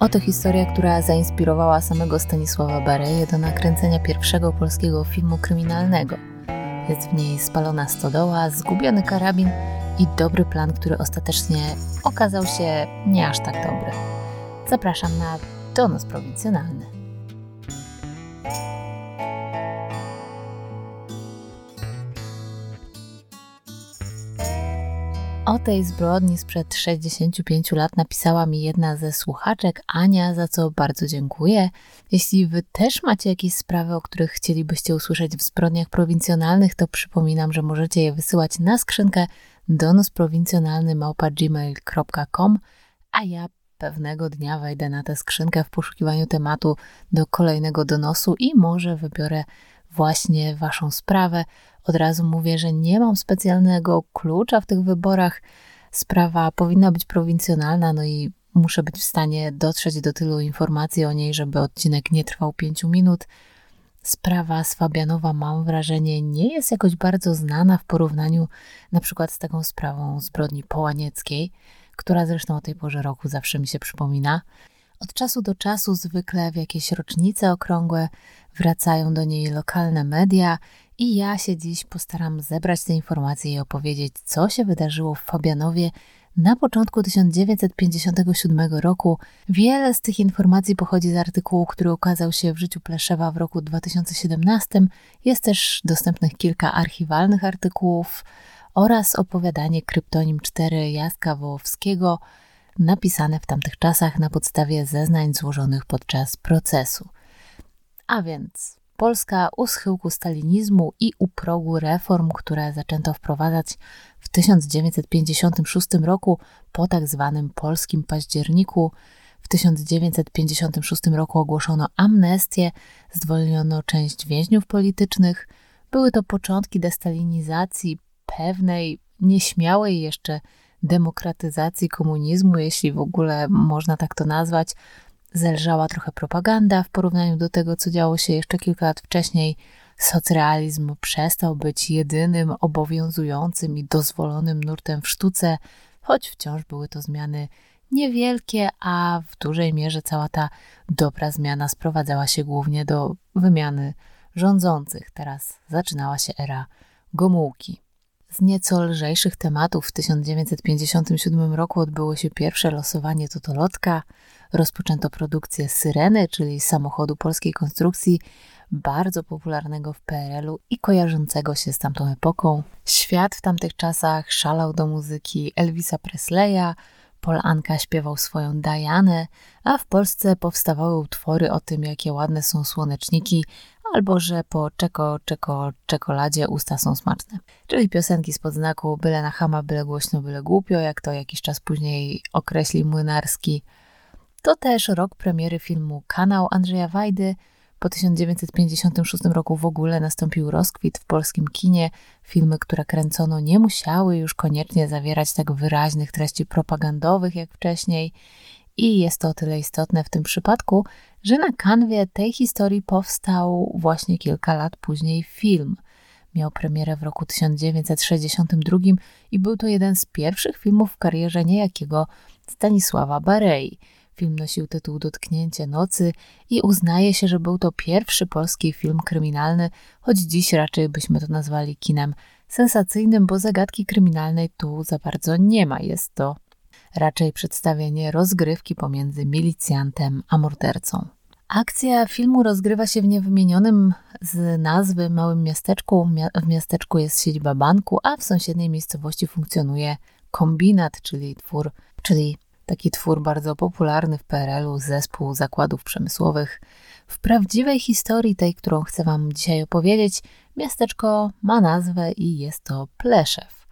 Oto historia, która zainspirowała samego Stanisława Bareję do nakręcenia pierwszego polskiego filmu kryminalnego. Jest w niej spalona stodoła, zgubiony karabin i dobry plan, który ostatecznie okazał się nie aż tak dobry. Zapraszam na donos prowincjonalny. O tej zbrodni sprzed 65 lat napisała mi jedna ze słuchaczek, Ania, za co bardzo dziękuję. Jeśli wy też macie jakieś sprawy, o których chcielibyście usłyszeć w zbrodniach prowincjonalnych, to przypominam, że możecie je wysyłać na skrzynkę donosprowincjonalny.gmail.com, a ja pewnego dnia wejdę na tę skrzynkę w poszukiwaniu tematu do kolejnego donosu i może wybiorę właśnie waszą sprawę. Od razu mówię, że nie mam specjalnego klucza w tych wyborach. Sprawa powinna być prowincjonalna, no i muszę być w stanie dotrzeć do tylu informacji o niej, żeby odcinek nie trwał pięciu minut. Sprawa z Fabianowa, mam wrażenie, nie jest jakoś bardzo znana w porównaniu na przykład z taką sprawą zbrodni połanieckiej, która zresztą o tej porze roku zawsze mi się przypomina. Od czasu do czasu, zwykle w jakieś rocznice okrągłe, wracają do niej lokalne media i ja się dziś postaram zebrać te informacje i opowiedzieć, co się wydarzyło w Fabianowie na początku 1957 roku. Wiele z tych informacji pochodzi z artykułu, który ukazał się w życiu Pleszewa w roku 2017. Jest też dostępnych kilka archiwalnych artykułów oraz opowiadanie Kryptonim 4 Jaska Wołowskiego, napisane w tamtych czasach na podstawie zeznań złożonych podczas procesu. A więc Polska u schyłku stalinizmu i u progu reform, które zaczęto wprowadzać w 1956 roku po tak zwanym polskim październiku. W 1956 roku ogłoszono amnestię, zwolniono część więźniów politycznych. Były to początki destalinizacji pewnej, nieśmiałej jeszcze demokratyzacji komunizmu, jeśli w ogóle można tak to nazwać, zelżała trochę propaganda w porównaniu do tego, co działo się jeszcze kilka lat wcześniej. Socrealizm przestał być jedynym obowiązującym i dozwolonym nurtem w sztuce, choć wciąż były to zmiany niewielkie, a w dużej mierze cała ta dobra zmiana sprowadzała się głównie do wymiany rządzących. Teraz zaczynała się era Gomułki. Z nieco lżejszych tematów w 1957 roku odbyło się pierwsze losowanie Totolotka, rozpoczęto produkcję Syreny, czyli samochodu polskiej konstrukcji, bardzo popularnego w PRL-u i kojarzącego się z tamtą epoką. Świat w tamtych czasach szalał do muzyki Elvisa Presleya, Paul Anka śpiewał swoją Dianę, a w Polsce powstawały utwory o tym, jakie ładne są słoneczniki, albo że po czeko, czeko, czekoladzie usta są smaczne. Czyli piosenki spod znaku byle na chama, byle głośno, byle głupio, jak to jakiś czas później określi Młynarski. To też rok premiery filmu Kanał Andrzeja Wajdy. Po 1956 roku w ogóle nastąpił rozkwit w polskim kinie. Filmy, które kręcono, nie musiały już koniecznie zawierać tak wyraźnych treści propagandowych jak wcześniej. I jest to o tyle istotne w tym przypadku, że na kanwie tej historii powstał właśnie kilka lat później film. Miał premierę w roku 1962 i był to jeden z pierwszych filmów w karierze niejakiego Stanisława Barei. Film nosił tytuł Dotknięcie nocy i uznaje się, że był to pierwszy polski film kryminalny, choć dziś raczej byśmy to nazwali kinem sensacyjnym, bo zagadki kryminalnej tu za bardzo nie ma. Jest to raczej przedstawienie rozgrywki pomiędzy milicjantem a mordercą. Akcja filmu rozgrywa się w niewymienionym z nazwy małym miasteczku. W miasteczku jest siedziba banku, a w sąsiedniej miejscowości funkcjonuje kombinat, czyli twór, czyli taki twór bardzo popularny w PRL-u, zespół zakładów przemysłowych. W prawdziwej historii, tej, którą chcę Wam dzisiaj opowiedzieć, miasteczko ma nazwę i jest to Pleszew.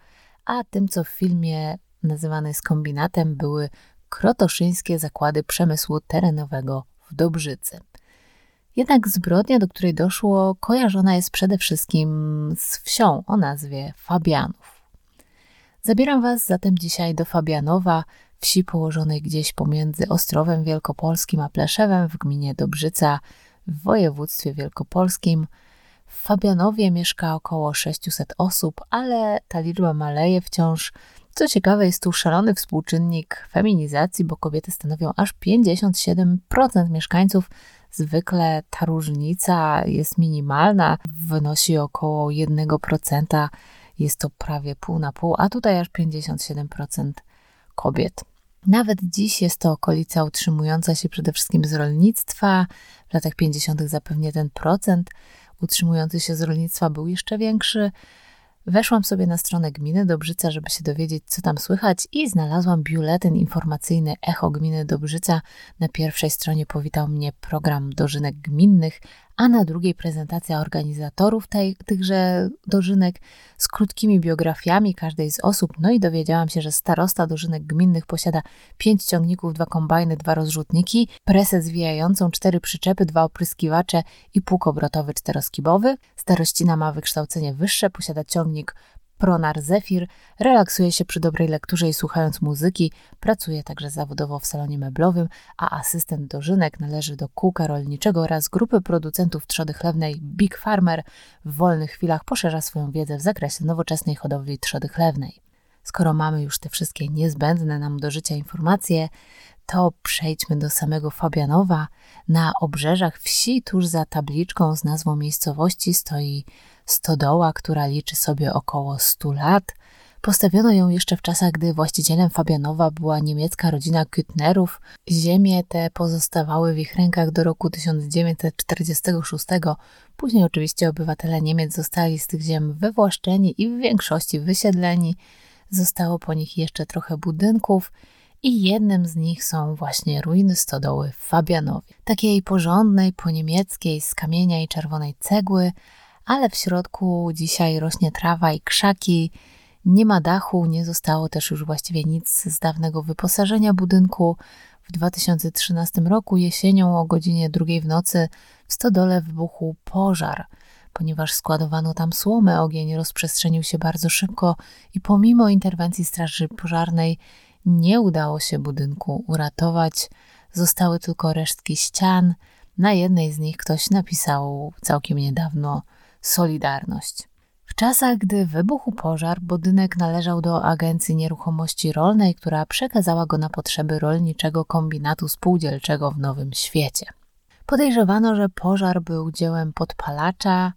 A tym, co w filmie nazywane jest kombinatem, były krotoszyńskie zakłady przemysłu terenowego w Dobrzycy. Jednak zbrodnia, do której doszło, kojarzona jest przede wszystkim z wsią o nazwie Fabianów. Zabieram Was zatem dzisiaj do Fabianowa, wsi położonej gdzieś pomiędzy Ostrowem Wielkopolskim a Pleszewem w gminie Dobrzyca w województwie wielkopolskim. W Fabianowie mieszka około 600 osób, ale ta liczba maleje wciąż. Co ciekawe, jest tu szalony współczynnik feminizacji, bo kobiety stanowią aż 57% mieszkańców. Zwykle ta różnica jest minimalna, wynosi około 1%, jest to prawie pół na pół, a tutaj aż 57% kobiet. Nawet dziś jest to okolica utrzymująca się przede wszystkim z rolnictwa. W latach 50. zapewnie ten procent utrzymujący się z rolnictwa był jeszcze większy. Weszłam sobie na stronę gminy Dobrzyca, żeby się dowiedzieć, co tam słychać, i znalazłam biuletyn informacyjny Echo Gminy Dobrzyca. Na pierwszej stronie powitał mnie program dożynek gminnych, a na drugiej prezentacja organizatorów tej, tychże dożynek z krótkimi biografiami każdej z osób. No i dowiedziałam się, że starosta dożynek gminnych posiada pięć ciągników, dwa kombajny, dwa rozrzutniki, presę zwijającą, cztery przyczepy, dwa opryskiwacze i pług obrotowy czteroskibowy. Starościna ma wykształcenie wyższe, posiada ciągnik Pronar Zefir relaksuje się przy dobrej lekturze i słuchając muzyki, pracuje także zawodowo w salonie meblowym, a asystent dożynek należy do kółka rolniczego oraz grupy producentów trzody chlewnej Big Farmer. W wolnych chwilach poszerza swoją wiedzę w zakresie nowoczesnej hodowli trzody chlewnej. Skoro mamy już te wszystkie niezbędne nam do życia informacje, to przejdźmy do samego Fabianowa. Na obrzeżach wsi, tuż za tabliczką z nazwą miejscowości, stoi stodoła, która liczy sobie około 100 lat. Postawiono ją jeszcze w czasach, gdy właścicielem Fabianowa była niemiecka rodzina Kütnerów. Ziemie te pozostawały w ich rękach do roku 1946. Później oczywiście obywatele Niemiec zostali z tych ziem wywłaszczeni i w większości wysiedleni. Zostało po nich jeszcze trochę budynków i jednym z nich są właśnie ruiny stodoły w Fabianowie. Takiej porządnej, po niemieckiej, z kamienia i czerwonej cegły, ale w środku dzisiaj rośnie trawa i krzaki. Nie ma dachu, nie zostało też już właściwie nic z dawnego wyposażenia budynku. W 2013 roku jesienią o godzinie drugiej w nocy w stodole wybuchł pożar. Ponieważ składowano tam słomę, ogień rozprzestrzenił się bardzo szybko i pomimo interwencji straży pożarnej nie udało się budynku uratować. Zostały tylko resztki ścian. Na jednej z nich ktoś napisał całkiem niedawno Solidarność. W czasach, gdy wybuchł pożar, budynek należał do Agencji Nieruchomości Rolnej, która przekazała go na potrzeby rolniczego kombinatu spółdzielczego w Nowym Świecie. Podejrzewano, że pożar był dziełem podpalacza,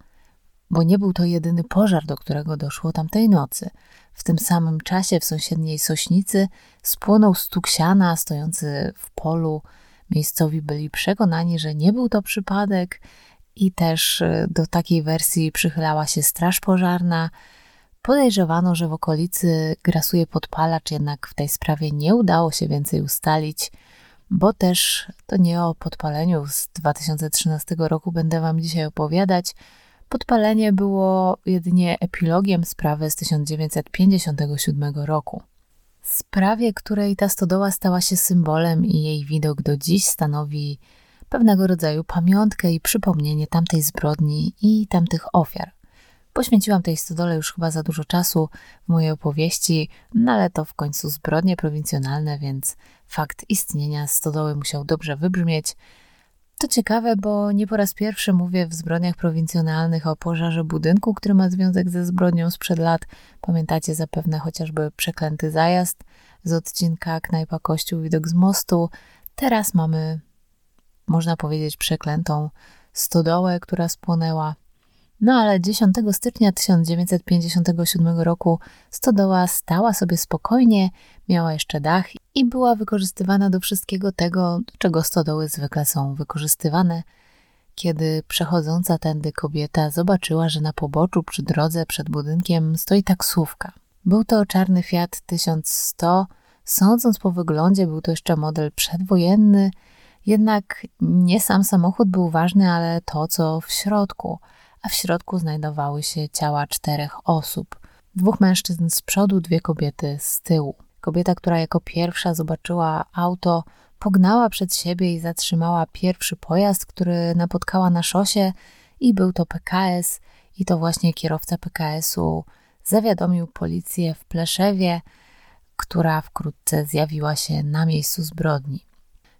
bo nie był to jedyny pożar, do którego doszło tamtej nocy. W tym samym czasie w sąsiedniej Sośnicy spłonął stuk siana stojący w polu. Miejscowi byli przekonani, że nie był to przypadek i też y, do takiej wersji przychylała się Straż Pożarna. Podejrzewano, że w okolicy grasuje podpalacz, jednak w tej sprawie nie udało się więcej ustalić, bo też to nie o podpaleniu z 2013 roku będę Wam dzisiaj opowiadać. Podpalenie było jedynie epilogiem sprawy z 1957 roku. Sprawie, której ta stodoła stała się symbolem i jej widok do dziś stanowi pewnego rodzaju pamiątkę i przypomnienie tamtej zbrodni i tamtych ofiar. Poświęciłam tej stodole już chyba za dużo czasu w mojej opowieści, no ale to w końcu zbrodnie prowincjonalne, więc fakt istnienia stodoły musiał dobrze wybrzmieć. To ciekawe, bo nie po raz pierwszy mówię w zbrodniach prowincjonalnych o pożarze budynku, który ma związek ze zbrodnią sprzed lat. Pamiętacie zapewne chociażby przeklęty zajazd z odcinka Knajpa Kościół Widok z mostu. Teraz mamy można powiedzieć, przeklętą stodołę, która spłonęła. No ale 10 stycznia 1957 roku stodoła stała sobie spokojnie, miała jeszcze dach i była wykorzystywana do wszystkiego tego, do czego stodoły zwykle są wykorzystywane. Kiedy przechodząca tędy kobieta zobaczyła, że na poboczu przy drodze przed budynkiem stoi taksówka. Był to czarny Fiat 1100. Sądząc po wyglądzie, był to jeszcze model przedwojenny jednak nie sam samochód był ważny, ale to, co w środku. A w środku znajdowały się ciała czterech osób. Dwóch mężczyzn z przodu, dwie kobiety z tyłu. Kobieta, która jako pierwsza zobaczyła auto, pognała przed siebie i zatrzymała pierwszy pojazd, który napotkała na szosie, i był to PKS, i to właśnie kierowca PKS-u zawiadomił policję w Pleszewie, która wkrótce zjawiła się na miejscu zbrodni.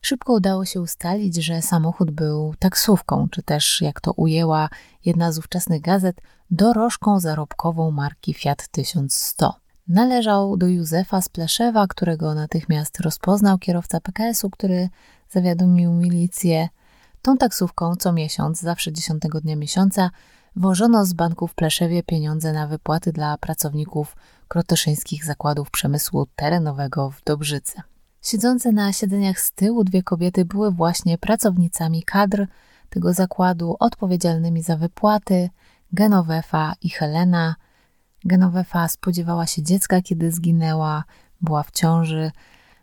Szybko udało się ustalić, że samochód był taksówką, czy też, jak to ujęła jedna z ówczesnych gazet, dorożką zarobkową marki Fiat 1100. Należał do Józefa Spleszewa, którego natychmiast rozpoznał kierowca PKS-u, który zawiadomił milicję. Tą taksówką co miesiąc, zawsze 10 dnia miesiąca, wożono z banku w Pleszewie pieniądze na wypłaty dla pracowników krotoszyńskich zakładów przemysłu terenowego w Dobrzyce. Siedzące na siedzeniach z tyłu dwie kobiety były właśnie pracownicami kadr tego zakładu, odpowiedzialnymi za wypłaty, Genovefa i Helena. Genovefa spodziewała się dziecka, kiedy zginęła, była w ciąży.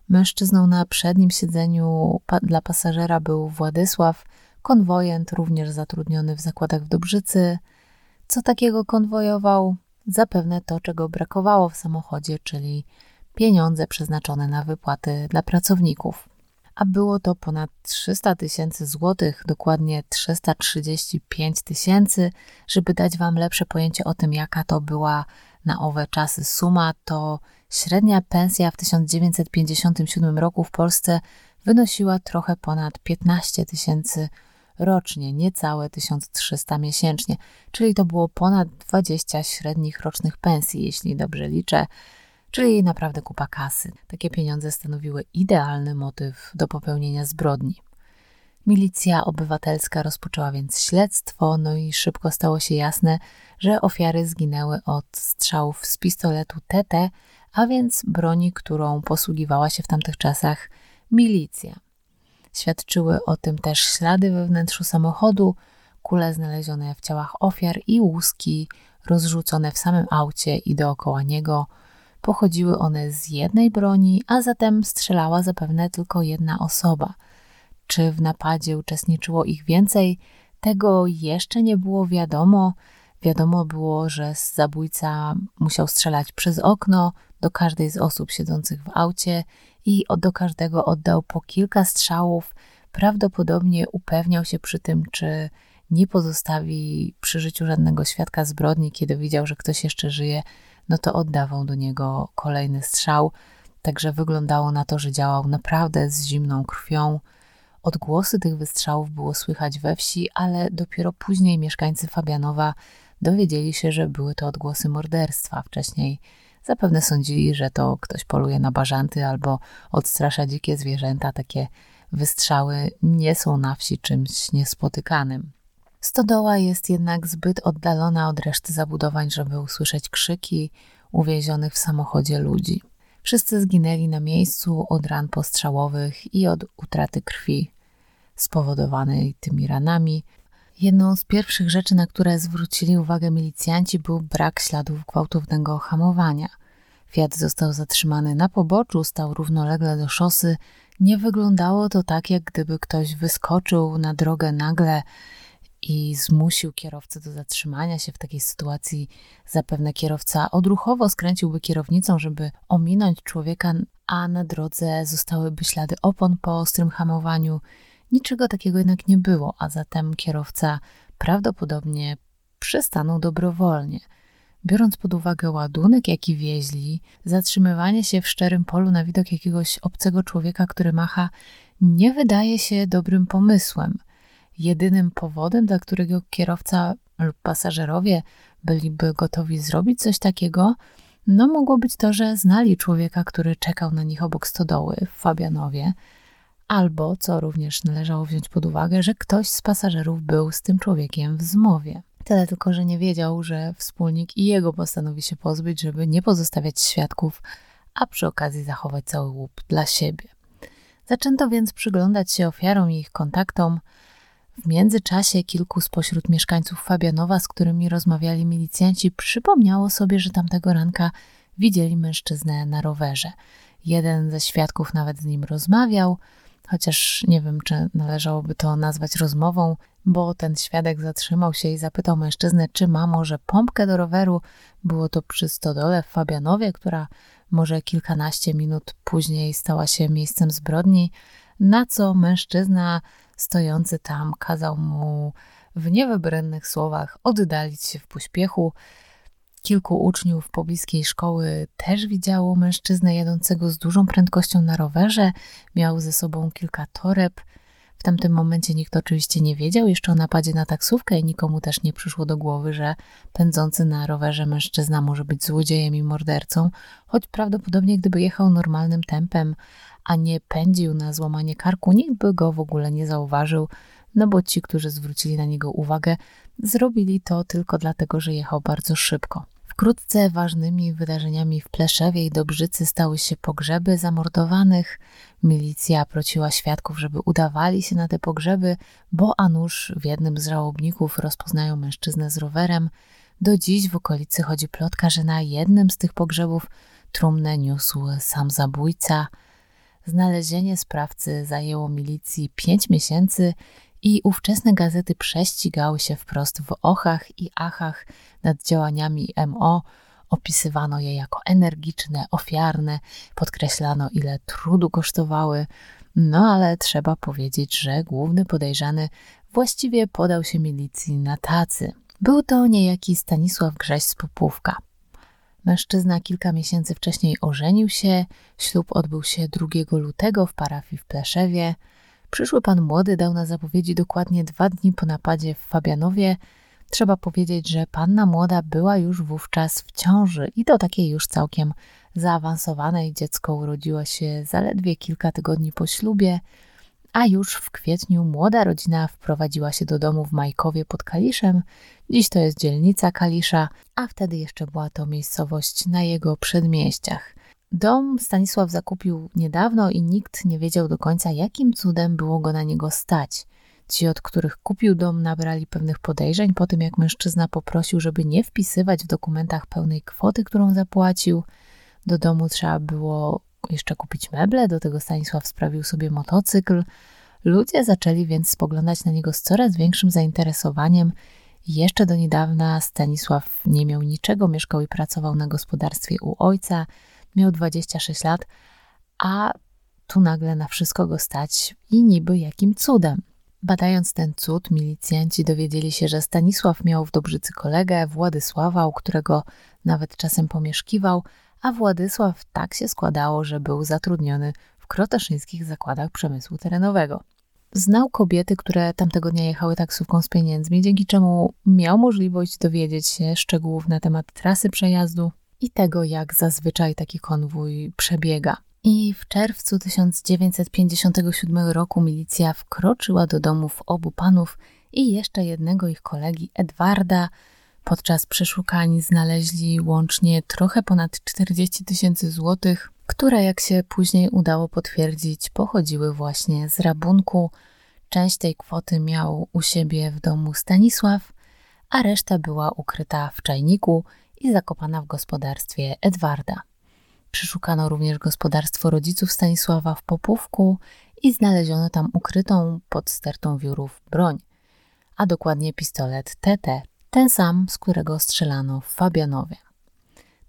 Mężczyzną na przednim siedzeniu pa dla pasażera był Władysław, konwojent, również zatrudniony w zakładach w Dobrzycy. Co takiego konwojował? Zapewne to, czego brakowało w samochodzie, czyli pieniądze przeznaczone na wypłaty dla pracowników. A było to ponad 300 tysięcy złotych, dokładnie 335 tysięcy. Żeby dać Wam lepsze pojęcie o tym, jaka to była na owe czasy suma, to średnia pensja w 1957 roku w Polsce wynosiła trochę ponad 15 tysięcy rocznie, niecałe 1300 miesięcznie, czyli to było ponad 20 średnich rocznych pensji, jeśli dobrze liczę, czyli naprawdę kupa kasy. Takie pieniądze stanowiły idealny motyw do popełnienia zbrodni. Milicja obywatelska rozpoczęła więc śledztwo, no i szybko stało się jasne, że ofiary zginęły od strzałów z pistoletu TT, a więc broni, którą posługiwała się w tamtych czasach milicja. Świadczyły o tym też ślady we wnętrzu samochodu, kule znalezione w ciałach ofiar i łuski rozrzucone w samym aucie i dookoła niego. Pochodziły one z jednej broni, a zatem strzelała zapewne tylko jedna osoba. Czy w napadzie uczestniczyło ich więcej? Tego jeszcze nie było wiadomo. Wiadomo było, że zabójca musiał strzelać przez okno do każdej z osób siedzących w aucie i do każdego oddał po kilka strzałów. Prawdopodobnie upewniał się przy tym, czy nie pozostawi przy życiu żadnego świadka zbrodni, kiedy widział, że ktoś jeszcze żyje, no to oddawał do niego kolejny strzał. Także wyglądało na to, że działał naprawdę z zimną krwią. Odgłosy tych wystrzałów było słychać we wsi, ale dopiero później mieszkańcy Fabianowa dowiedzieli się, że były to odgłosy morderstwa. Wcześniej Zapewne sądzili, że to ktoś poluje na bażanty albo odstrasza dzikie zwierzęta. Takie wystrzały nie są na wsi czymś niespotykanym. Stodoła jest jednak zbyt oddalona od reszty zabudowań, żeby usłyszeć krzyki uwięzionych w samochodzie ludzi. Wszyscy zginęli na miejscu od ran postrzałowych i od utraty krwi spowodowanej tymi ranami. Jedną z pierwszych rzeczy, na które zwrócili uwagę milicjanci, był brak śladów gwałtownego hamowania. Fiat został zatrzymany na poboczu, stał równolegle do szosy. Nie wyglądało to tak, jak gdyby ktoś wyskoczył na drogę nagle i zmusił kierowcę do zatrzymania się w takiej sytuacji. Zapewne kierowca odruchowo skręciłby kierownicą, żeby ominąć człowieka, a na drodze zostałyby ślady opon po ostrym hamowaniu. Niczego takiego jednak nie było, a zatem kierowca prawdopodobnie przystanął dobrowolnie. Biorąc pod uwagę ładunek, jaki wieźli, zatrzymywanie się w szczerym polu na widok jakiegoś obcego człowieka, który macha, nie wydaje się dobrym pomysłem. Jedynym powodem, dla którego kierowca lub pasażerowie byliby gotowi zrobić coś takiego, no mogło być to, że znali człowieka, który czekał na nich obok stodoły w Fabianowie, albo, co również należało wziąć pod uwagę, że ktoś z pasażerów był z tym człowiekiem w zmowie. Tyle tylko, że nie wiedział, że wspólnik i jego postanowi się pozbyć, żeby nie pozostawiać świadków, a przy okazji zachować cały łup dla siebie. Zaczęto więc przyglądać się ofiarom i ich kontaktom. W międzyczasie kilku spośród mieszkańców Fabianowa, z którymi rozmawiali milicjanci, przypomniało sobie, że tamtego ranka widzieli mężczyznę na rowerze. Jeden ze świadków nawet z nim rozmawiał, chociaż nie wiem, czy należałoby to nazwać rozmową, bo ten świadek zatrzymał się i zapytał mężczyznę, czy ma może pompkę do roweru. Było to przy stodole w Fabianowie, która może kilkanaście minut później stała się miejscem zbrodni, na co mężczyzna stojący tam kazał mu w niewybrednych słowach oddalić się w pośpiechu. Kilku uczniów pobliskiej szkoły też widziało mężczyznę jadącego z dużą prędkością na rowerze. Miał ze sobą kilka toreb. Tamtym momencie nikt oczywiście nie wiedział jeszcze o napadzie na taksówkę i nikomu też nie przyszło do głowy, że pędzący na rowerze mężczyzna może być złodziejem i mordercą, choć prawdopodobnie gdyby jechał normalnym tempem, a nie pędził na złamanie karku, nikt by go w ogóle nie zauważył, no bo ci, którzy zwrócili na niego uwagę, zrobili to tylko dlatego, że jechał bardzo szybko. Wkrótce ważnymi wydarzeniami w Pleszewie i Dobrzycy stały się pogrzeby zamordowanych. Milicja prosiła świadków, żeby udawali się na te pogrzeby, bo a nuż w jednym z żałobników rozpoznają mężczyznę z rowerem. Do dziś w okolicy chodzi plotka, że na jednym z tych pogrzebów trumnę niósł sam zabójca. Znalezienie sprawcy zajęło milicji pięć miesięcy i ówczesne gazety prześcigały się wprost w ochach i achach nad działaniami MO. Opisywano je jako energiczne, ofiarne, podkreślano ile trudu kosztowały. No ale trzeba powiedzieć, że główny podejrzany właściwie podał się milicji na tacy. Był to niejaki Stanisław Grześ z Popówka. Mężczyzna kilka miesięcy wcześniej ożenił się, ślub odbył się 2 lutego w parafii w Pleszewie. Przyszły pan młody dał na zapowiedzi dokładnie dwa dni po napadzie w Fabianowie. Trzeba powiedzieć, że panna młoda była już wówczas w ciąży i to takiej już całkiem zaawansowanej. Dziecko urodziło się zaledwie kilka tygodni po ślubie, a już w kwietniu młoda rodzina wprowadziła się do domu w Majkowie pod Kaliszem. Dziś to jest dzielnica Kalisza, a wtedy jeszcze była to miejscowość na jego przedmieściach. Dom Stanisław zakupił niedawno i nikt nie wiedział do końca, jakim cudem było go na niego stać. Ci, od których kupił dom, nabrali pewnych podejrzeń po tym, jak mężczyzna poprosił, żeby nie wpisywać w dokumentach pełnej kwoty, którą zapłacił. Do domu trzeba było jeszcze kupić meble, do tego Stanisław sprawił sobie motocykl. Ludzie zaczęli więc spoglądać na niego z coraz większym zainteresowaniem. Jeszcze do niedawna Stanisław nie miał niczego, mieszkał i pracował na gospodarstwie u ojca – Miał 26 lat, a tu nagle na wszystko go stać i niby jakim cudem. Badając ten cud, milicjanci dowiedzieli się, że Stanisław miał w Dobrzycy kolegę, Władysława, u którego nawet czasem pomieszkiwał, a Władysław tak się składało, że był zatrudniony w krotoszyńskich zakładach przemysłu terenowego. Znał kobiety, które tamtego dnia jechały taksówką z pieniędzmi, dzięki czemu miał możliwość dowiedzieć się szczegółów na temat trasy przejazdu, i tego, jak zazwyczaj taki konwój przebiega. I w czerwcu 1957 roku milicja wkroczyła do domów obu panów i jeszcze jednego ich kolegi Edwarda. Podczas przeszukań znaleźli łącznie trochę ponad 40 tysięcy złotych, które, jak się później udało potwierdzić, pochodziły właśnie z rabunku. Część tej kwoty miał u siebie w domu Stanisław, a reszta była ukryta w czajniku i zakopana w gospodarstwie Edwarda. Przyszukano również gospodarstwo rodziców Stanisława w Popówku i znaleziono tam ukrytą pod stertą wiórów broń, a dokładnie pistolet TT, ten sam, z którego strzelano w Fabianowie.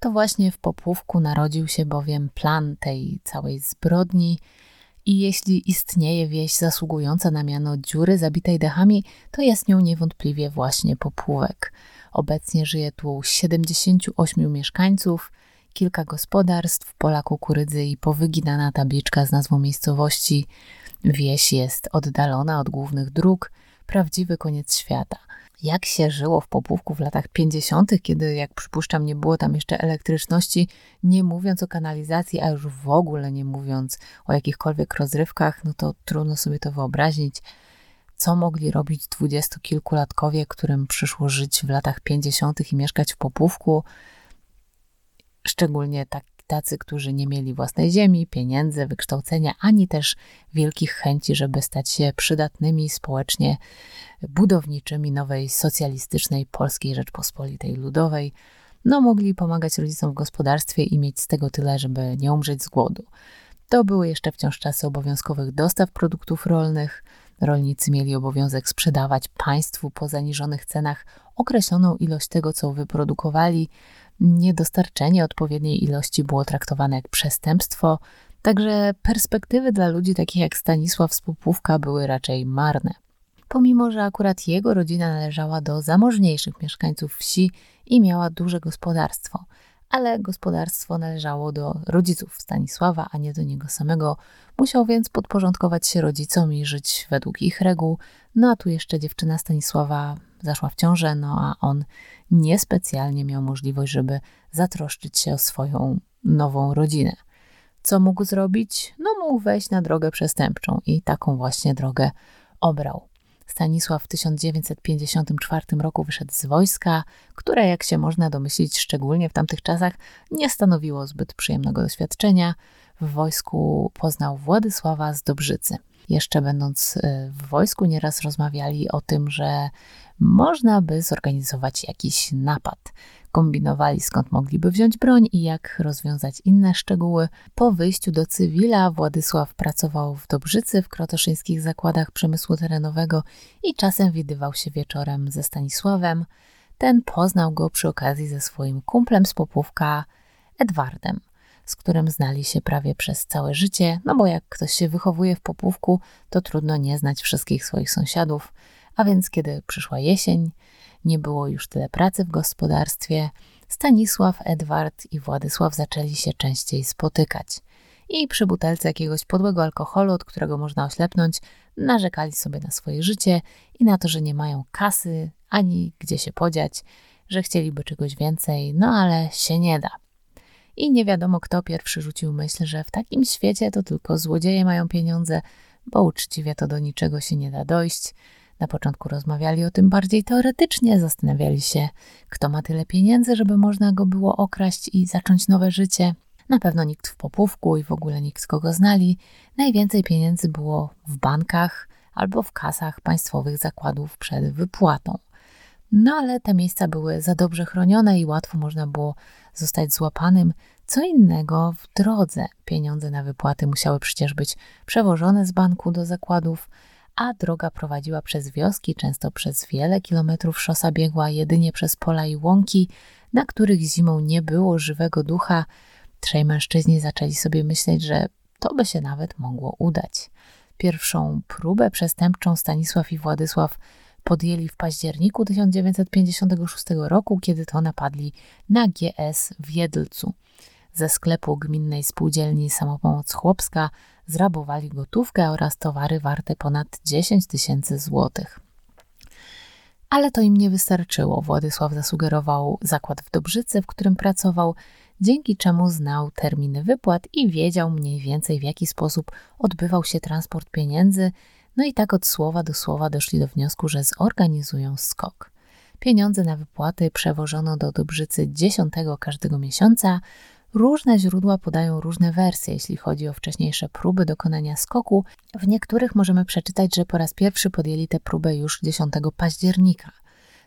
To właśnie w Popówku narodził się bowiem plan tej całej zbrodni i jeśli istnieje wieś zasługująca na miano dziury zabitej dechami, to jest nią niewątpliwie właśnie Popówek – Obecnie żyje tu 78 mieszkańców, kilka gospodarstw, pola kukurydzy i powyginana tabliczka z nazwą miejscowości. Wieś jest oddalona od głównych dróg, prawdziwy koniec świata. Jak się żyło w Popówku w latach 50., kiedy, jak przypuszczam, nie było tam jeszcze elektryczności, nie mówiąc o kanalizacji, a już w ogóle nie mówiąc o jakichkolwiek rozrywkach, no to trudno sobie to wyobrazić co mogli robić dwudziestokilkulatkowie, którym przyszło żyć w latach pięćdziesiątych i mieszkać w Popówku, szczególnie tak, tacy, którzy nie mieli własnej ziemi, pieniędzy, wykształcenia, ani też wielkich chęci, żeby stać się przydatnymi społecznie budowniczymi nowej socjalistycznej Polskiej Rzeczpospolitej Ludowej. No, mogli pomagać rodzicom w gospodarstwie i mieć z tego tyle, żeby nie umrzeć z głodu. To były jeszcze wciąż czasy obowiązkowych dostaw produktów rolnych, Rolnicy mieli obowiązek sprzedawać państwu po zaniżonych cenach określoną ilość tego, co wyprodukowali. Niedostarczenie odpowiedniej ilości było traktowane jak przestępstwo, także perspektywy dla ludzi takich jak Stanisław z Popówka były raczej marne. pomimo że akurat jego rodzina należała do zamożniejszych mieszkańców wsi i miała duże gospodarstwo. Ale gospodarstwo należało do rodziców Stanisława, a nie do niego samego. Musiał więc podporządkować się rodzicom i żyć według ich reguł. No a tu jeszcze dziewczyna Stanisława zaszła w ciążę, no a on niespecjalnie miał możliwość, żeby zatroszczyć się o swoją nową rodzinę. Co mógł zrobić? No, mógł wejść na drogę przestępczą i taką właśnie drogę obrał. Stanisław w 1954 roku wyszedł z wojska, które, jak się można domyślić, szczególnie w tamtych czasach, nie stanowiło zbyt przyjemnego doświadczenia. W wojsku poznał Władysława z Dobrzycy. Jeszcze będąc y, w wojsku, nieraz rozmawiali o tym, że można by zorganizować jakiś napad. Kombinowali skąd mogliby wziąć broń i jak rozwiązać inne szczegóły. Po wyjściu do cywila Władysław pracował w Dobrzycy w krotoszyńskich zakładach przemysłu terenowego i czasem widywał się wieczorem ze Stanisławem. Ten poznał go przy okazji ze swoim kumplem z Popówka, Edwardem, z którym znali się prawie przez całe życie, no bo jak ktoś się wychowuje w Popówku, to trudno nie znać wszystkich swoich sąsiadów. A więc kiedy przyszła jesień, nie było już tyle pracy w gospodarstwie, Stanisław, Edward i Władysław zaczęli się częściej spotykać. I przy butelce jakiegoś podłego alkoholu, od którego można oślepnąć, narzekali sobie na swoje życie i na to, że nie mają kasy ani gdzie się podziać, że chcieliby czegoś więcej, no ale się nie da. I nie wiadomo, kto pierwszy rzucił myśl, że w takim świecie to tylko złodzieje mają pieniądze, bo uczciwie to do niczego się nie da dojść. Na początku rozmawiali o tym bardziej teoretycznie, zastanawiali się, kto ma tyle pieniędzy, żeby można go było okraść i zacząć nowe życie. Na pewno nikt w popówku i w ogóle nikt, kogo znali. Najwięcej pieniędzy było w bankach albo w kasach państwowych zakładów przed wypłatą. No ale te miejsca były za dobrze chronione i łatwo można było zostać złapanym. Co innego w drodze. Pieniądze na wypłaty musiały przecież być przewożone z banku do zakładów, a droga prowadziła przez wioski, często przez wiele kilometrów szosa biegła jedynie przez pola i łąki, na których zimą nie było żywego ducha. Trzej mężczyźni zaczęli sobie myśleć, że to by się nawet mogło udać. Pierwszą próbę przestępczą Stanisław i Władysław podjęli w październiku 1956 roku, kiedy to napadli na GS w Jedlcu. Ze sklepu gminnej spółdzielni Samopomoc Chłopska zrabowali gotówkę oraz towary warte ponad 10 tysięcy złotych. Ale to im nie wystarczyło. Władysław zasugerował zakład w Dobrzycy, w którym pracował, dzięki czemu znał terminy wypłat i wiedział mniej więcej w jaki sposób odbywał się transport pieniędzy. No i tak od słowa do słowa doszli do wniosku, że zorganizują skok. Pieniądze na wypłaty przewożono do Dobrzycy 10 każdego miesiąca, Różne źródła podają różne wersje, jeśli chodzi o wcześniejsze próby dokonania skoku. W niektórych możemy przeczytać, że po raz pierwszy podjęli tę próbę już 10 października.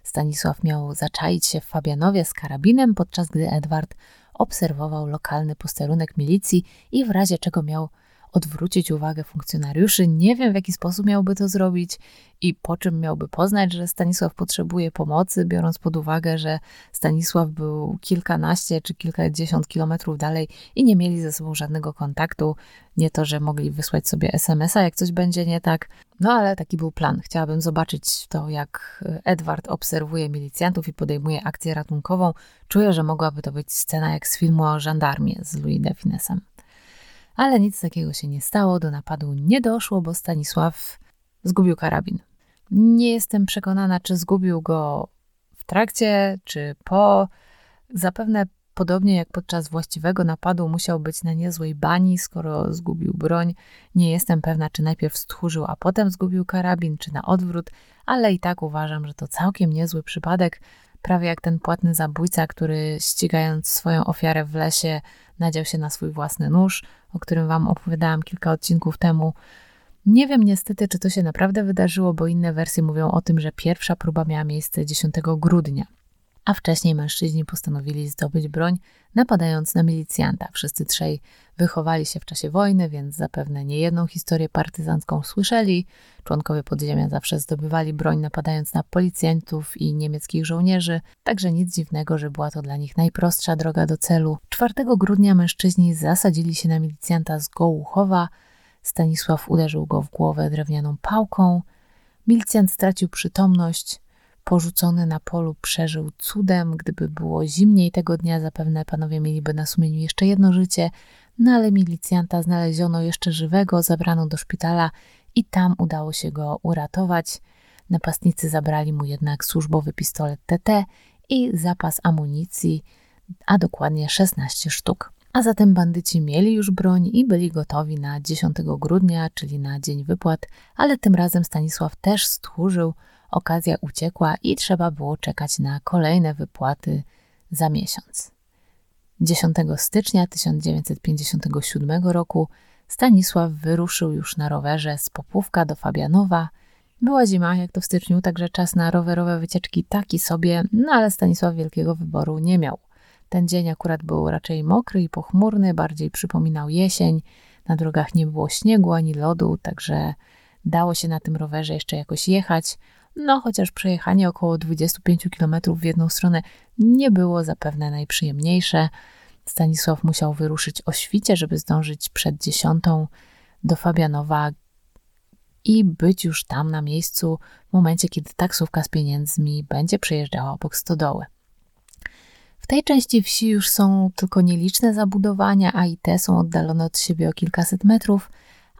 Stanisław miał zaczaić się w Fabianowie z karabinem, podczas gdy Edward obserwował lokalny posterunek milicji i w razie czego miał odwrócić uwagę funkcjonariuszy. Nie wiem, w jaki sposób miałby to zrobić i po czym miałby poznać, że Stanisław potrzebuje pomocy, biorąc pod uwagę, że Stanisław był kilkanaście czy kilkadziesiąt kilometrów dalej i nie mieli ze sobą żadnego kontaktu. Nie to, że mogli wysłać sobie SMS-a, jak coś będzie nie tak. No ale taki był plan. Chciałabym zobaczyć to, jak Edward obserwuje milicjantów i podejmuje akcję ratunkową. Czuję, że mogłaby to być scena jak z filmu o żandarmie z Louis de Finesem ale nic takiego się nie stało, do napadu nie doszło, bo Stanisław zgubił karabin. Nie jestem przekonana, czy zgubił go w trakcie, czy po. Zapewne podobnie jak podczas właściwego napadu musiał być na niezłej bani, skoro zgubił broń. Nie jestem pewna, czy najpierw stchórzył, a potem zgubił karabin, czy na odwrót, ale i tak uważam, że to całkiem niezły przypadek prawie jak ten płatny zabójca, który ścigając swoją ofiarę w lesie nadział się na swój własny nóż, o którym wam opowiadałam kilka odcinków temu. Nie wiem niestety, czy to się naprawdę wydarzyło, bo inne wersje mówią o tym, że pierwsza próba miała miejsce 10 grudnia a wcześniej mężczyźni postanowili zdobyć broń, napadając na milicjanta. Wszyscy trzej wychowali się w czasie wojny, więc zapewne niejedną historię partyzancką słyszeli. Członkowie podziemia zawsze zdobywali broń, napadając na policjantów i niemieckich żołnierzy, także nic dziwnego, że była to dla nich najprostsza droga do celu. 4 grudnia mężczyźni zasadzili się na milicjanta z Gołuchowa. Stanisław uderzył go w głowę drewnianą pałką. Milicjant stracił przytomność, porzucony na polu przeżył cudem. Gdyby było zimniej tego dnia, zapewne panowie mieliby na sumieniu jeszcze jedno życie, no ale milicjanta znaleziono jeszcze żywego, zabrano do szpitala i tam udało się go uratować. Napastnicy zabrali mu jednak służbowy pistolet TT i zapas amunicji, a dokładnie 16 sztuk. A zatem bandyci mieli już broń i byli gotowi na 10 grudnia, czyli na dzień wypłat, ale tym razem Stanisław też stchórzył, okazja uciekła i trzeba było czekać na kolejne wypłaty za miesiąc. 10 stycznia 1957 roku Stanisław wyruszył już na rowerze z Popówka do Fabianowa. Była zima, jak to w styczniu, także czas na rowerowe wycieczki taki sobie, no ale Stanisław wielkiego wyboru nie miał. Ten dzień akurat był raczej mokry i pochmurny, bardziej przypominał jesień. Na drogach nie było śniegu ani lodu, także dało się na tym rowerze jeszcze jakoś jechać. No, chociaż przejechanie około 25 km w jedną stronę nie było zapewne najprzyjemniejsze. Stanisław musiał wyruszyć o świcie, żeby zdążyć przed dziesiątą do Fabianowa i być już tam na miejscu w momencie, kiedy taksówka z pieniędzmi będzie przejeżdżała obok stodoły. W tej części wsi już są tylko nieliczne zabudowania, a i te są oddalone od siebie o kilkaset metrów,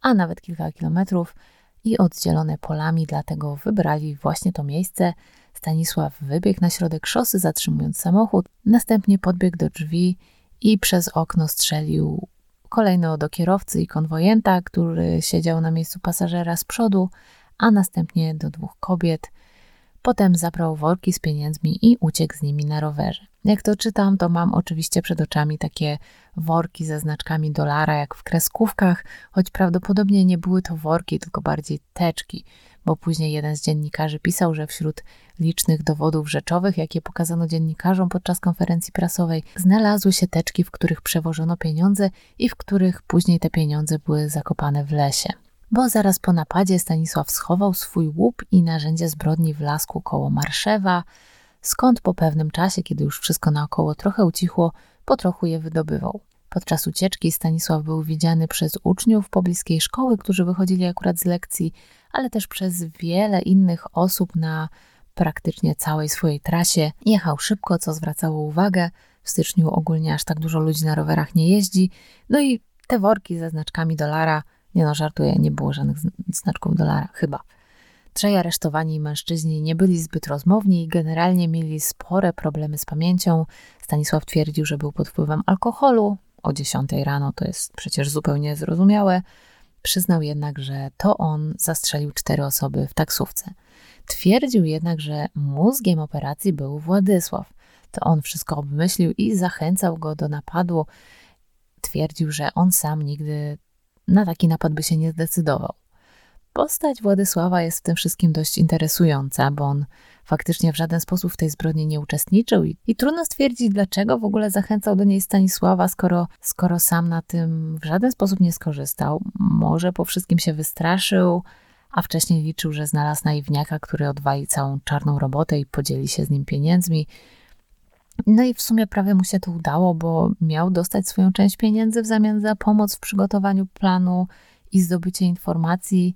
a nawet kilka kilometrów i oddzielone polami, dlatego wybrali właśnie to miejsce. Stanisław wybiegł na środek szosy, zatrzymując samochód, następnie podbiegł do drzwi i przez okno strzelił kolejno do kierowcy i konwojenta, który siedział na miejscu pasażera z przodu, a następnie do dwóch kobiet. Potem zabrał worki z pieniędzmi i uciekł z nimi na rowerze. Jak to czytam, to mam oczywiście przed oczami takie worki ze znaczkami dolara, jak w kreskówkach, choć prawdopodobnie nie były to worki, tylko bardziej teczki, bo później jeden z dziennikarzy pisał, że wśród licznych dowodów rzeczowych, jakie pokazano dziennikarzom podczas konferencji prasowej, znalazły się teczki, w których przewożono pieniądze i w których później te pieniądze były zakopane w lesie. Bo zaraz po napadzie Stanisław schował swój łup i narzędzie zbrodni w lasku koło Marszewa, skąd po pewnym czasie, kiedy już wszystko naokoło trochę ucichło, po trochu je wydobywał. Podczas ucieczki Stanisław był widziany przez uczniów pobliskiej szkoły, którzy wychodzili akurat z lekcji, ale też przez wiele innych osób na praktycznie całej swojej trasie. Jechał szybko, co zwracało uwagę. W styczniu ogólnie aż tak dużo ludzi na rowerach nie jeździ. No i te worki ze znaczkami dolara, nie no, żartuję, nie było żadnych znaczków dolara, chyba. Trzej aresztowani mężczyźni nie byli zbyt rozmowni i generalnie mieli spore problemy z pamięcią. Stanisław twierdził, że był pod wpływem alkoholu. O 10 rano to jest przecież zupełnie zrozumiałe. Przyznał jednak, że to on zastrzelił cztery osoby w taksówce. Twierdził jednak, że mózgiem operacji był Władysław. To on wszystko obmyślił i zachęcał go do napadu. Twierdził, że on sam nigdy na taki napad by się nie zdecydował. Postać Władysława jest w tym wszystkim dość interesująca, bo on faktycznie w żaden sposób w tej zbrodni nie uczestniczył i, i trudno stwierdzić, dlaczego w ogóle zachęcał do niej Stanisława, skoro, skoro sam na tym w żaden sposób nie skorzystał. Może po wszystkim się wystraszył, a wcześniej liczył, że znalazł naiwniaka, który odwali całą czarną robotę i podzieli się z nim pieniędzmi. No i w sumie prawie mu się to udało, bo miał dostać swoją część pieniędzy w zamian za pomoc w przygotowaniu planu i zdobycie informacji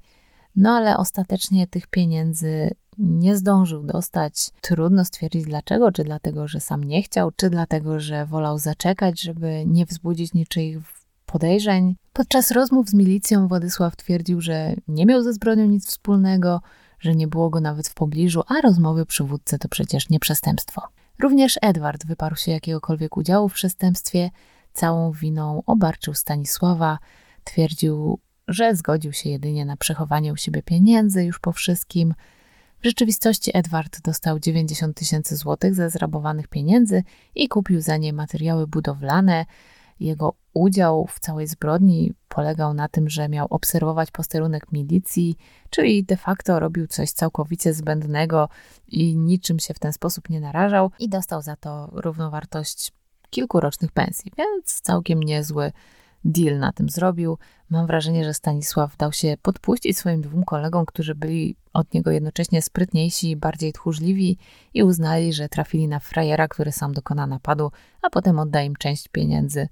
no ale ostatecznie tych pieniędzy nie zdążył dostać. Trudno stwierdzić dlaczego, czy dlatego, że sam nie chciał, czy dlatego, że wolał zaczekać, żeby nie wzbudzić niczyich podejrzeń. Podczas rozmów z milicją Władysław twierdził, że nie miał ze zbrodnią nic wspólnego, że nie było go nawet w pobliżu, a rozmowy przywódcy to przecież nie przestępstwo. Również Edward wyparł się jakiegokolwiek udziału w przestępstwie, całą winą obarczył Stanisława, twierdził, że zgodził się jedynie na przechowanie u siebie pieniędzy już po wszystkim. W rzeczywistości Edward dostał 90 tysięcy złotych ze zrabowanych pieniędzy i kupił za nie materiały budowlane. Jego udział w całej zbrodni polegał na tym, że miał obserwować posterunek milicji, czyli de facto robił coś całkowicie zbędnego i niczym się w ten sposób nie narażał i dostał za to równowartość kilku rocznych pensji, więc całkiem niezły deal na tym zrobił. Mam wrażenie, że Stanisław dał się podpuścić swoim dwóm kolegom, którzy byli od niego jednocześnie sprytniejsi, bardziej tchórzliwi i uznali, że trafili na frajera, który sam dokona napadu, a potem odda im część pieniędzy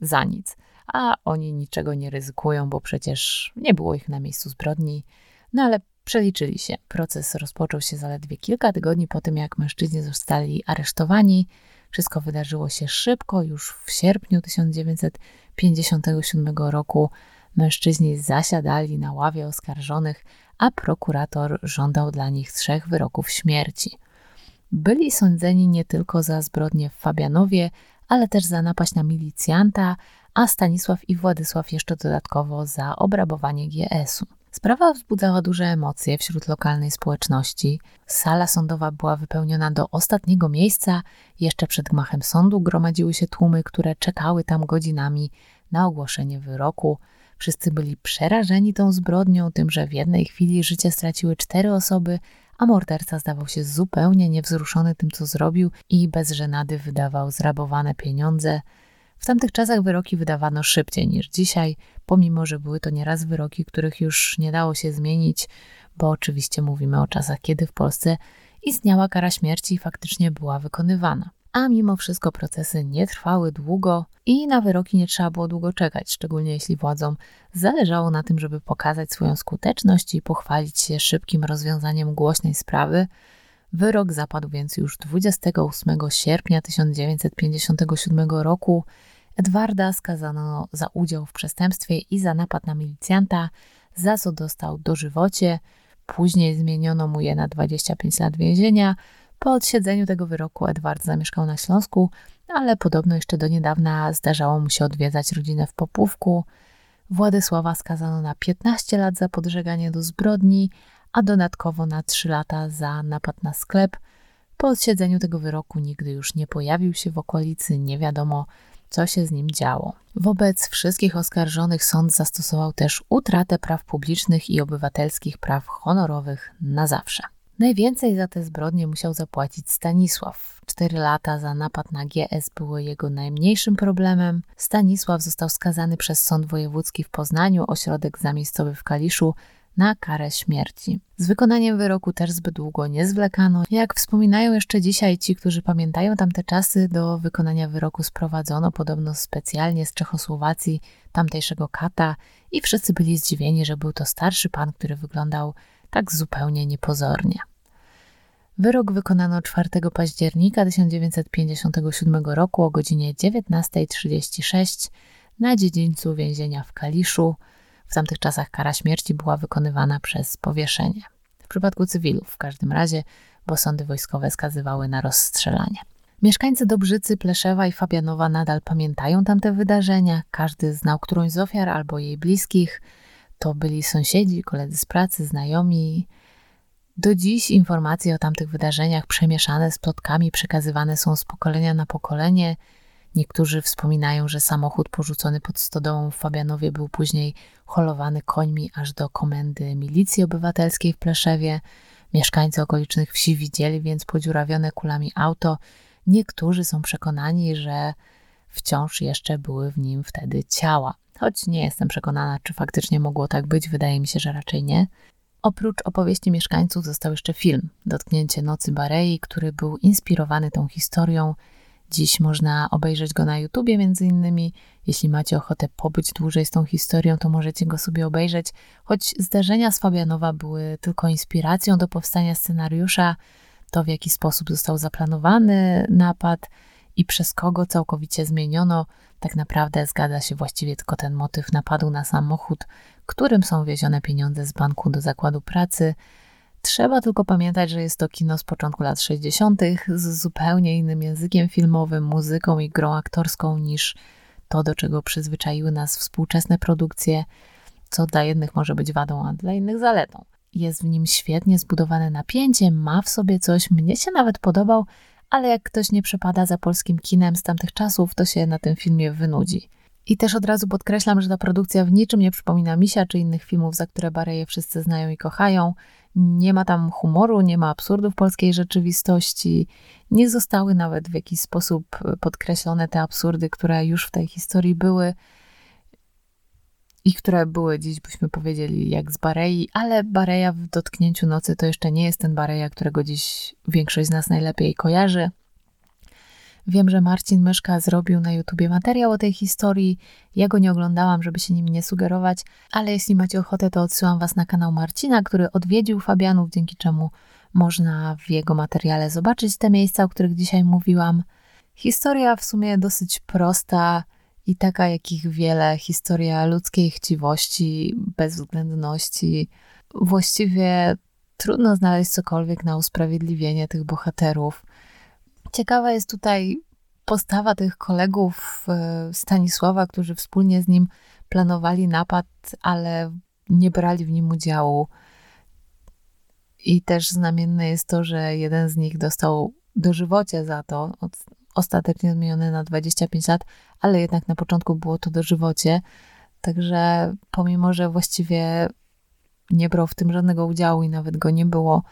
za nic. A oni niczego nie ryzykują, bo przecież nie było ich na miejscu zbrodni. No ale Przeliczyli się. Proces rozpoczął się zaledwie kilka tygodni po tym, jak mężczyźni zostali aresztowani. Wszystko wydarzyło się szybko. Już w sierpniu 1957 roku mężczyźni zasiadali na ławie oskarżonych, a prokurator żądał dla nich trzech wyroków śmierci. Byli sądzeni nie tylko za zbrodnie w Fabianowie, ale też za napaść na milicjanta, a Stanisław i Władysław jeszcze dodatkowo za obrabowanie GS-u. Sprawa wzbudzała duże emocje wśród lokalnej społeczności. Sala sądowa była wypełniona do ostatniego miejsca. Jeszcze przed gmachem sądu gromadziły się tłumy, które czekały tam godzinami na ogłoszenie wyroku. Wszyscy byli przerażeni tą zbrodnią, tym, że w jednej chwili życie straciły cztery osoby, a morderca zdawał się zupełnie niewzruszony tym, co zrobił i bez żenady wydawał zrabowane pieniądze. W tamtych czasach wyroki wydawano szybciej niż dzisiaj, pomimo że były to nieraz wyroki, których już nie dało się zmienić, bo oczywiście mówimy o czasach, kiedy w Polsce istniała kara śmierci i faktycznie była wykonywana. A mimo wszystko procesy nie trwały długo i na wyroki nie trzeba było długo czekać, szczególnie jeśli władzom zależało na tym, żeby pokazać swoją skuteczność i pochwalić się szybkim rozwiązaniem głośnej sprawy. Wyrok zapadł więc już 28 sierpnia 1957 roku. Edwarda skazano za udział w przestępstwie i za napad na milicjanta, za co dostał dożywocie. Później zmieniono mu je na 25 lat więzienia. Po odsiedzeniu tego wyroku Edward zamieszkał na Śląsku, ale podobno jeszcze do niedawna zdarzało mu się odwiedzać rodzinę w Popówku. Władysława skazano na 15 lat za podżeganie do zbrodni, a dodatkowo na 3 lata za napad na sklep. Po odsiedzeniu tego wyroku nigdy już nie pojawił się w okolicy, nie wiadomo co się z nim działo. Wobec wszystkich oskarżonych sąd zastosował też utratę praw publicznych i obywatelskich praw honorowych na zawsze. Najwięcej za te zbrodnie musiał zapłacić Stanisław. Cztery lata za napad na GS były jego najmniejszym problemem. Stanisław został skazany przez Sąd Wojewódzki w Poznaniu, ośrodek zamiejscowy w Kaliszu, na karę śmierci. Z wykonaniem wyroku też zbyt długo nie zwlekano. Jak wspominają jeszcze dzisiaj ci, którzy pamiętają tamte czasy, do wykonania wyroku sprowadzono podobno specjalnie z Czechosłowacji tamtejszego kata i wszyscy byli zdziwieni, że był to starszy pan, który wyglądał tak zupełnie niepozornie. Wyrok wykonano 4 października 1957 roku o godzinie 19.36 na dziedzińcu więzienia w Kaliszu. W tamtych czasach kara śmierci była wykonywana przez powieszenie. W przypadku cywilów w każdym razie, bo sądy wojskowe skazywały na rozstrzelanie. Mieszkańcy Dobrzycy, Pleszewa i Fabianowa nadal pamiętają tamte wydarzenia. Każdy znał którąś z ofiar albo jej bliskich. To byli sąsiedzi, koledzy z pracy, znajomi. Do dziś informacje o tamtych wydarzeniach przemieszane z plotkami przekazywane są z pokolenia na pokolenie. Niektórzy wspominają, że samochód porzucony pod stodołą w Fabianowie był później holowany końmi aż do komendy milicji obywatelskiej w Pleszewie. Mieszkańcy okolicznych wsi widzieli więc podziurawione kulami auto. Niektórzy są przekonani, że wciąż jeszcze były w nim wtedy ciała. Choć nie jestem przekonana, czy faktycznie mogło tak być, wydaje mi się, że raczej nie. Oprócz opowieści mieszkańców został jeszcze film Dotknięcie Nocy Barei, który był inspirowany tą historią. Dziś można obejrzeć go na YouTubie między innymi. Jeśli macie ochotę pobyć dłużej z tą historią, to możecie go sobie obejrzeć. Choć zdarzenia z Fabianowa były tylko inspiracją do powstania scenariusza, to w jaki sposób został zaplanowany napad i przez kogo całkowicie zmieniono, tak naprawdę zgadza się właściwie tylko ten motyw napadu na samochód, którym są wiezione pieniądze z banku do zakładu pracy. Trzeba tylko pamiętać, że jest to kino z początku lat 60., z zupełnie innym językiem filmowym, muzyką i grą aktorską niż to, do czego przyzwyczaiły nas współczesne produkcje, co dla jednych może być wadą, a dla innych zaletą. Jest w nim świetnie zbudowane napięcie, ma w sobie coś, mnie się nawet podobał, ale jak ktoś nie przepada za polskim kinem z tamtych czasów, to się na tym filmie wynudzi. I też od razu podkreślam, że ta produkcja w niczym nie przypomina Misia czy innych filmów, za które Bareje wszyscy znają i kochają. Nie ma tam humoru, nie ma absurdów polskiej rzeczywistości. Nie zostały nawet w jakiś sposób podkreślone te absurdy, które już w tej historii były i które były dziś, byśmy powiedzieli, jak z Barei, ale Bareja w dotknięciu nocy to jeszcze nie jest ten Bareja, którego dziś większość z nas najlepiej kojarzy. Wiem, że Marcin Myszka zrobił na YouTubie materiał o tej historii. Ja go nie oglądałam, żeby się nim nie sugerować, ale jeśli macie ochotę, to odsyłam Was na kanał Marcina, który odwiedził Fabianów, dzięki czemu można w jego materiale zobaczyć te miejsca, o których dzisiaj mówiłam. Historia w sumie dosyć prosta i taka, jakich wiele. Historia ludzkiej chciwości, bezwzględności. Właściwie trudno znaleźć cokolwiek na usprawiedliwienie tych bohaterów. Ciekawa jest tutaj postawa tych kolegów e, Stanisława, którzy wspólnie z nim planowali napad, ale nie brali w nim udziału. I też znamienne jest to, że jeden z nich dostał dożywocie za to, ostatecznie zmieniony na 25 lat, ale jednak na początku było to dożywocie. Także pomimo, że właściwie nie brał w tym żadnego udziału i nawet go nie było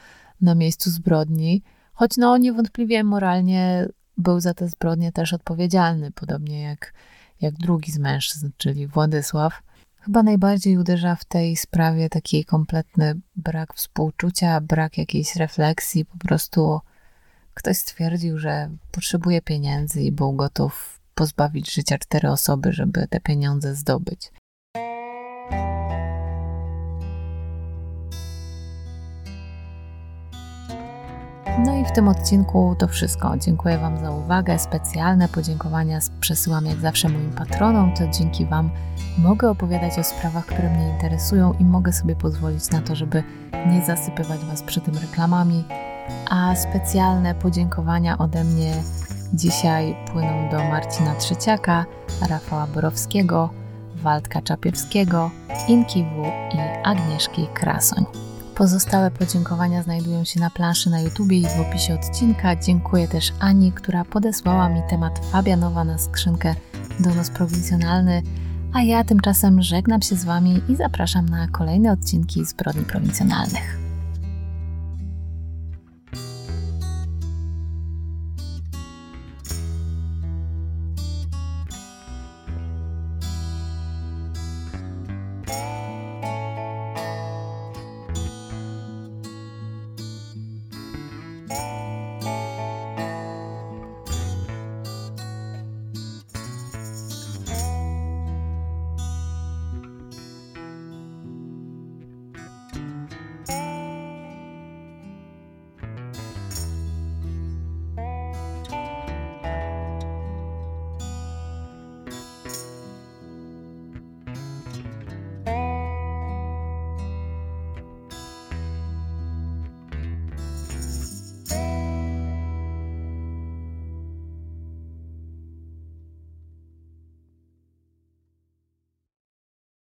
na miejscu zbrodni, choć no niewątpliwie moralnie był za te zbrodnie też odpowiedzialny, podobnie jak, jak drugi z mężczyzn, czyli Władysław. Chyba najbardziej uderza w tej sprawie taki kompletny brak współczucia, brak jakiejś refleksji, po prostu ktoś stwierdził, że potrzebuje pieniędzy i był gotów pozbawić życia cztery osoby, żeby te pieniądze zdobyć. No i w tym odcinku to wszystko. Dziękuję Wam za uwagę. Specjalne podziękowania przesyłam jak zawsze moim patronom. To dzięki Wam mogę opowiadać o sprawach, które mnie interesują i mogę sobie pozwolić na to, żeby nie zasypywać Was przy tym reklamami. A specjalne podziękowania ode mnie dzisiaj płyną do Marcina Trzeciaka, Rafała Borowskiego, Waldka Czapiewskiego, Inki W i Agnieszki Krasoń. Pozostałe podziękowania znajdują się na planszy na YouTubie i w opisie odcinka. Dziękuję też Ani, która podesłała mi temat Fabianowa na skrzynkę Donos Prowincjonalny, a ja tymczasem żegnam się z Wami i zapraszam na kolejne odcinki Zbrodni Prowincjonalnych.